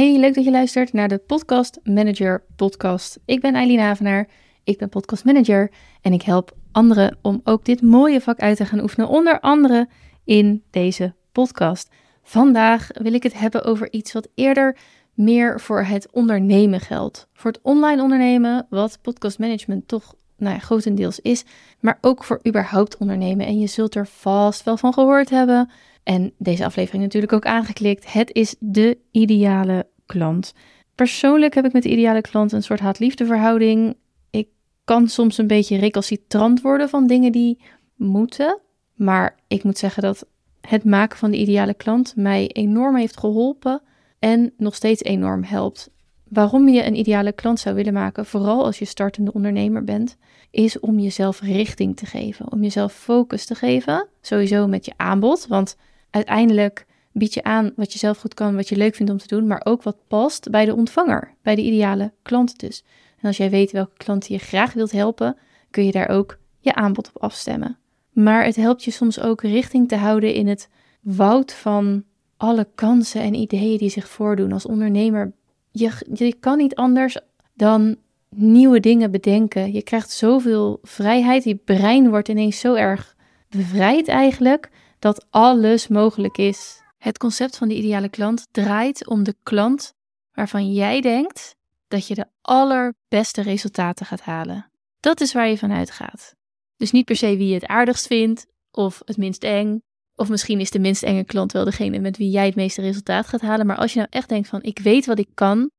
Hey, leuk dat je luistert naar de Podcast Manager podcast. Ik ben Eileen Havenaar, ik ben podcast manager en ik help anderen om ook dit mooie vak uit te gaan oefenen, onder andere in deze podcast. Vandaag wil ik het hebben over iets wat eerder meer voor het ondernemen geldt. Voor het online ondernemen, wat podcast management toch nou grotendeels is, maar ook voor überhaupt ondernemen. En je zult er vast wel van gehoord hebben. En deze aflevering natuurlijk ook aangeklikt. Het is de ideale klant. Persoonlijk heb ik met de ideale klant een soort haat-liefde verhouding. Ik kan soms een beetje recalcitrant worden van dingen die moeten. Maar ik moet zeggen dat het maken van de ideale klant mij enorm heeft geholpen en nog steeds enorm helpt. Waarom je een ideale klant zou willen maken, vooral als je startende ondernemer bent, is om jezelf richting te geven, om jezelf focus te geven. Sowieso met je aanbod, want uiteindelijk bied je aan wat je zelf goed kan, wat je leuk vindt om te doen, maar ook wat past bij de ontvanger, bij de ideale klant dus. En als jij weet welke klanten je graag wilt helpen, kun je daar ook je aanbod op afstemmen. Maar het helpt je soms ook richting te houden in het woud van alle kansen en ideeën die zich voordoen als ondernemer. Je, je kan niet anders dan nieuwe dingen bedenken. Je krijgt zoveel vrijheid. Je brein wordt ineens zo erg bevrijd eigenlijk dat alles mogelijk is. Het concept van de ideale klant draait om de klant waarvan jij denkt dat je de allerbeste resultaten gaat halen. Dat is waar je van uitgaat. Dus niet per se wie je het aardigst vindt of het minst eng. Of misschien is de minst enge klant wel degene met wie jij het meeste resultaat gaat halen. Maar als je nou echt denkt van ik weet wat ik kan.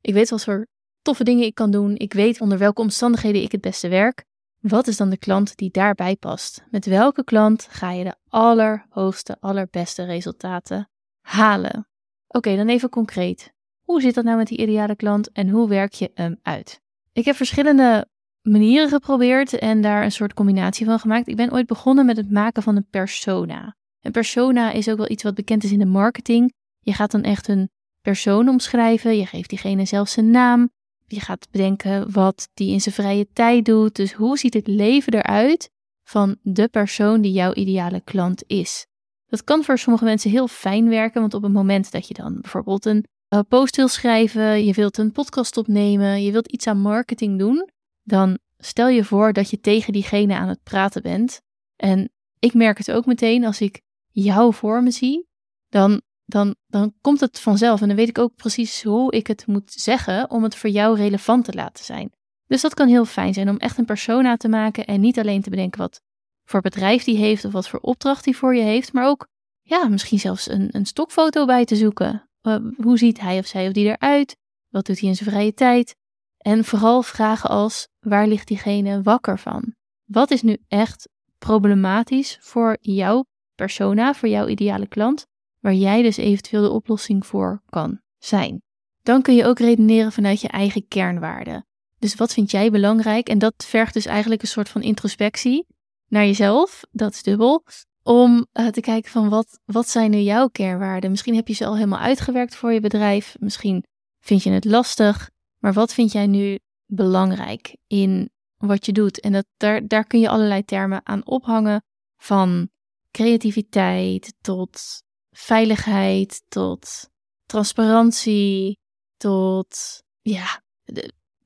Ik weet wat voor toffe dingen ik kan doen. Ik weet onder welke omstandigheden ik het beste werk. Wat is dan de klant die daarbij past? Met welke klant ga je de allerhoogste, allerbeste resultaten halen? Oké, dan even concreet. Hoe zit dat nou met die ideale klant en hoe werk je hem uit? Ik heb verschillende manieren geprobeerd en daar een soort combinatie van gemaakt. Ik ben ooit begonnen met het maken van een persona. Een persona is ook wel iets wat bekend is in de marketing. Je gaat dan echt een persoon omschrijven, je geeft diegene zelfs zijn naam, je gaat bedenken wat die in zijn vrije tijd doet. Dus hoe ziet het leven eruit van de persoon die jouw ideale klant is? Dat kan voor sommige mensen heel fijn werken, want op het moment dat je dan bijvoorbeeld een eh, post wil schrijven, je wilt een podcast opnemen, je wilt iets aan marketing doen, dan stel je voor dat je tegen diegene aan het praten bent. En ik merk het ook meteen als ik jou voor me zie, dan dan, dan komt het vanzelf. En dan weet ik ook precies hoe ik het moet zeggen om het voor jou relevant te laten zijn. Dus dat kan heel fijn zijn om echt een persona te maken en niet alleen te bedenken wat voor bedrijf die heeft of wat voor opdracht die voor je heeft, maar ook ja, misschien zelfs een, een stokfoto bij te zoeken. Hoe ziet hij of zij of die eruit? Wat doet hij in zijn vrije tijd? En vooral vragen als waar ligt diegene wakker van? Wat is nu echt problematisch voor jouw persona, voor jouw ideale klant? waar jij dus eventueel de oplossing voor kan zijn. Dan kun je ook redeneren vanuit je eigen kernwaarden. Dus wat vind jij belangrijk? En dat vergt dus eigenlijk een soort van introspectie naar jezelf, dat is dubbel, om uh, te kijken van wat, wat zijn nu jouw kernwaarden? Misschien heb je ze al helemaal uitgewerkt voor je bedrijf, misschien vind je het lastig, maar wat vind jij nu belangrijk in wat je doet? En dat, daar, daar kun je allerlei termen aan ophangen, van creativiteit tot veiligheid tot transparantie tot ja,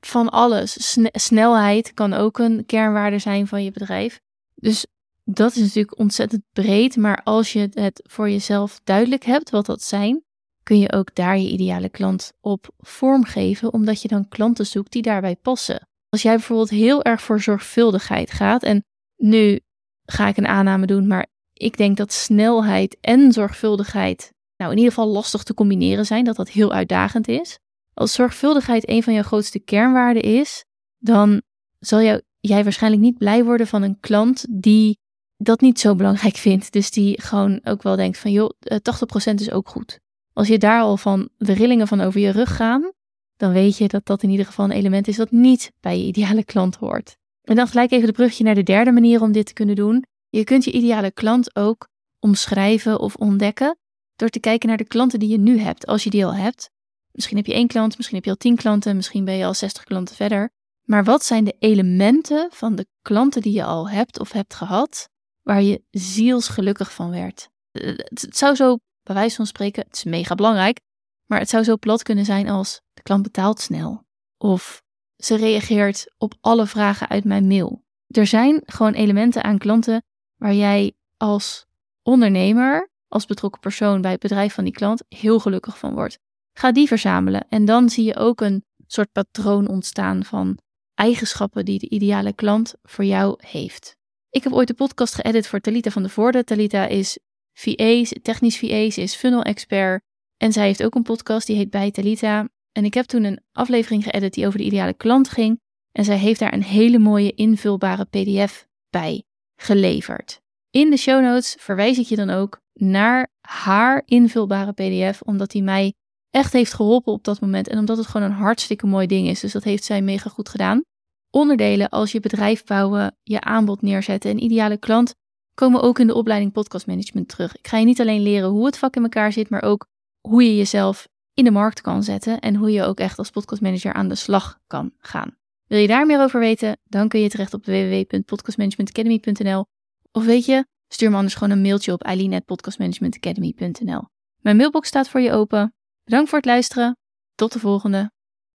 van alles. snelheid kan ook een kernwaarde zijn van je bedrijf. Dus dat is natuurlijk ontzettend breed, maar als je het voor jezelf duidelijk hebt wat dat zijn, kun je ook daar je ideale klant op vormgeven, omdat je dan klanten zoekt die daarbij passen. Als jij bijvoorbeeld heel erg voor zorgvuldigheid gaat en nu ga ik een aanname doen, maar ik denk dat snelheid en zorgvuldigheid, nou in ieder geval lastig te combineren zijn, dat dat heel uitdagend is. Als zorgvuldigheid een van jouw grootste kernwaarden is, dan zal jij waarschijnlijk niet blij worden van een klant die dat niet zo belangrijk vindt. Dus die gewoon ook wel denkt van joh, 80% eh, is ook goed. Als je daar al van de rillingen van over je rug gaan, dan weet je dat dat in ieder geval een element is dat niet bij je ideale klant hoort. En dan gelijk even de brugje naar de derde manier om dit te kunnen doen. Je kunt je ideale klant ook omschrijven of ontdekken door te kijken naar de klanten die je nu hebt, als je die al hebt. Misschien heb je één klant, misschien heb je al tien klanten, misschien ben je al 60 klanten verder. Maar wat zijn de elementen van de klanten die je al hebt of hebt gehad, waar je zielsgelukkig van werd? Het zou zo, bij wijze van spreken, het is mega belangrijk, Maar het zou zo plat kunnen zijn als de klant betaalt snel. Of ze reageert op alle vragen uit mijn mail. Er zijn gewoon elementen aan klanten waar jij als ondernemer, als betrokken persoon bij het bedrijf van die klant, heel gelukkig van wordt. Ga die verzamelen en dan zie je ook een soort patroon ontstaan van eigenschappen die de ideale klant voor jou heeft. Ik heb ooit de podcast geëdit voor Talita van de Voorde. Talita is VA, technisch VA, ze is funnel expert en zij heeft ook een podcast die heet Bij Talita. En ik heb toen een aflevering geëdit die over de ideale klant ging en zij heeft daar een hele mooie invulbare PDF bij geleverd. In de show notes verwijs ik je dan ook naar haar invulbare PDF, omdat die mij echt heeft geholpen op dat moment en omdat het gewoon een hartstikke mooi ding is. Dus dat heeft zij mega goed gedaan. Onderdelen als je bedrijf bouwen, je aanbod neerzetten en ideale klant komen ook in de opleiding podcast management terug. Ik ga je niet alleen leren hoe het vak in elkaar zit, maar ook hoe je jezelf in de markt kan zetten en hoe je ook echt als podcastmanager aan de slag kan gaan. Wil je daar meer over weten? Dan kun je terecht op www.podcastmanagementacademy.nl of weet je, stuur me anders gewoon een mailtje op eileen.podcastmanagementacademy.nl. Mijn mailbox staat voor je open. Bedankt voor het luisteren. Tot de volgende.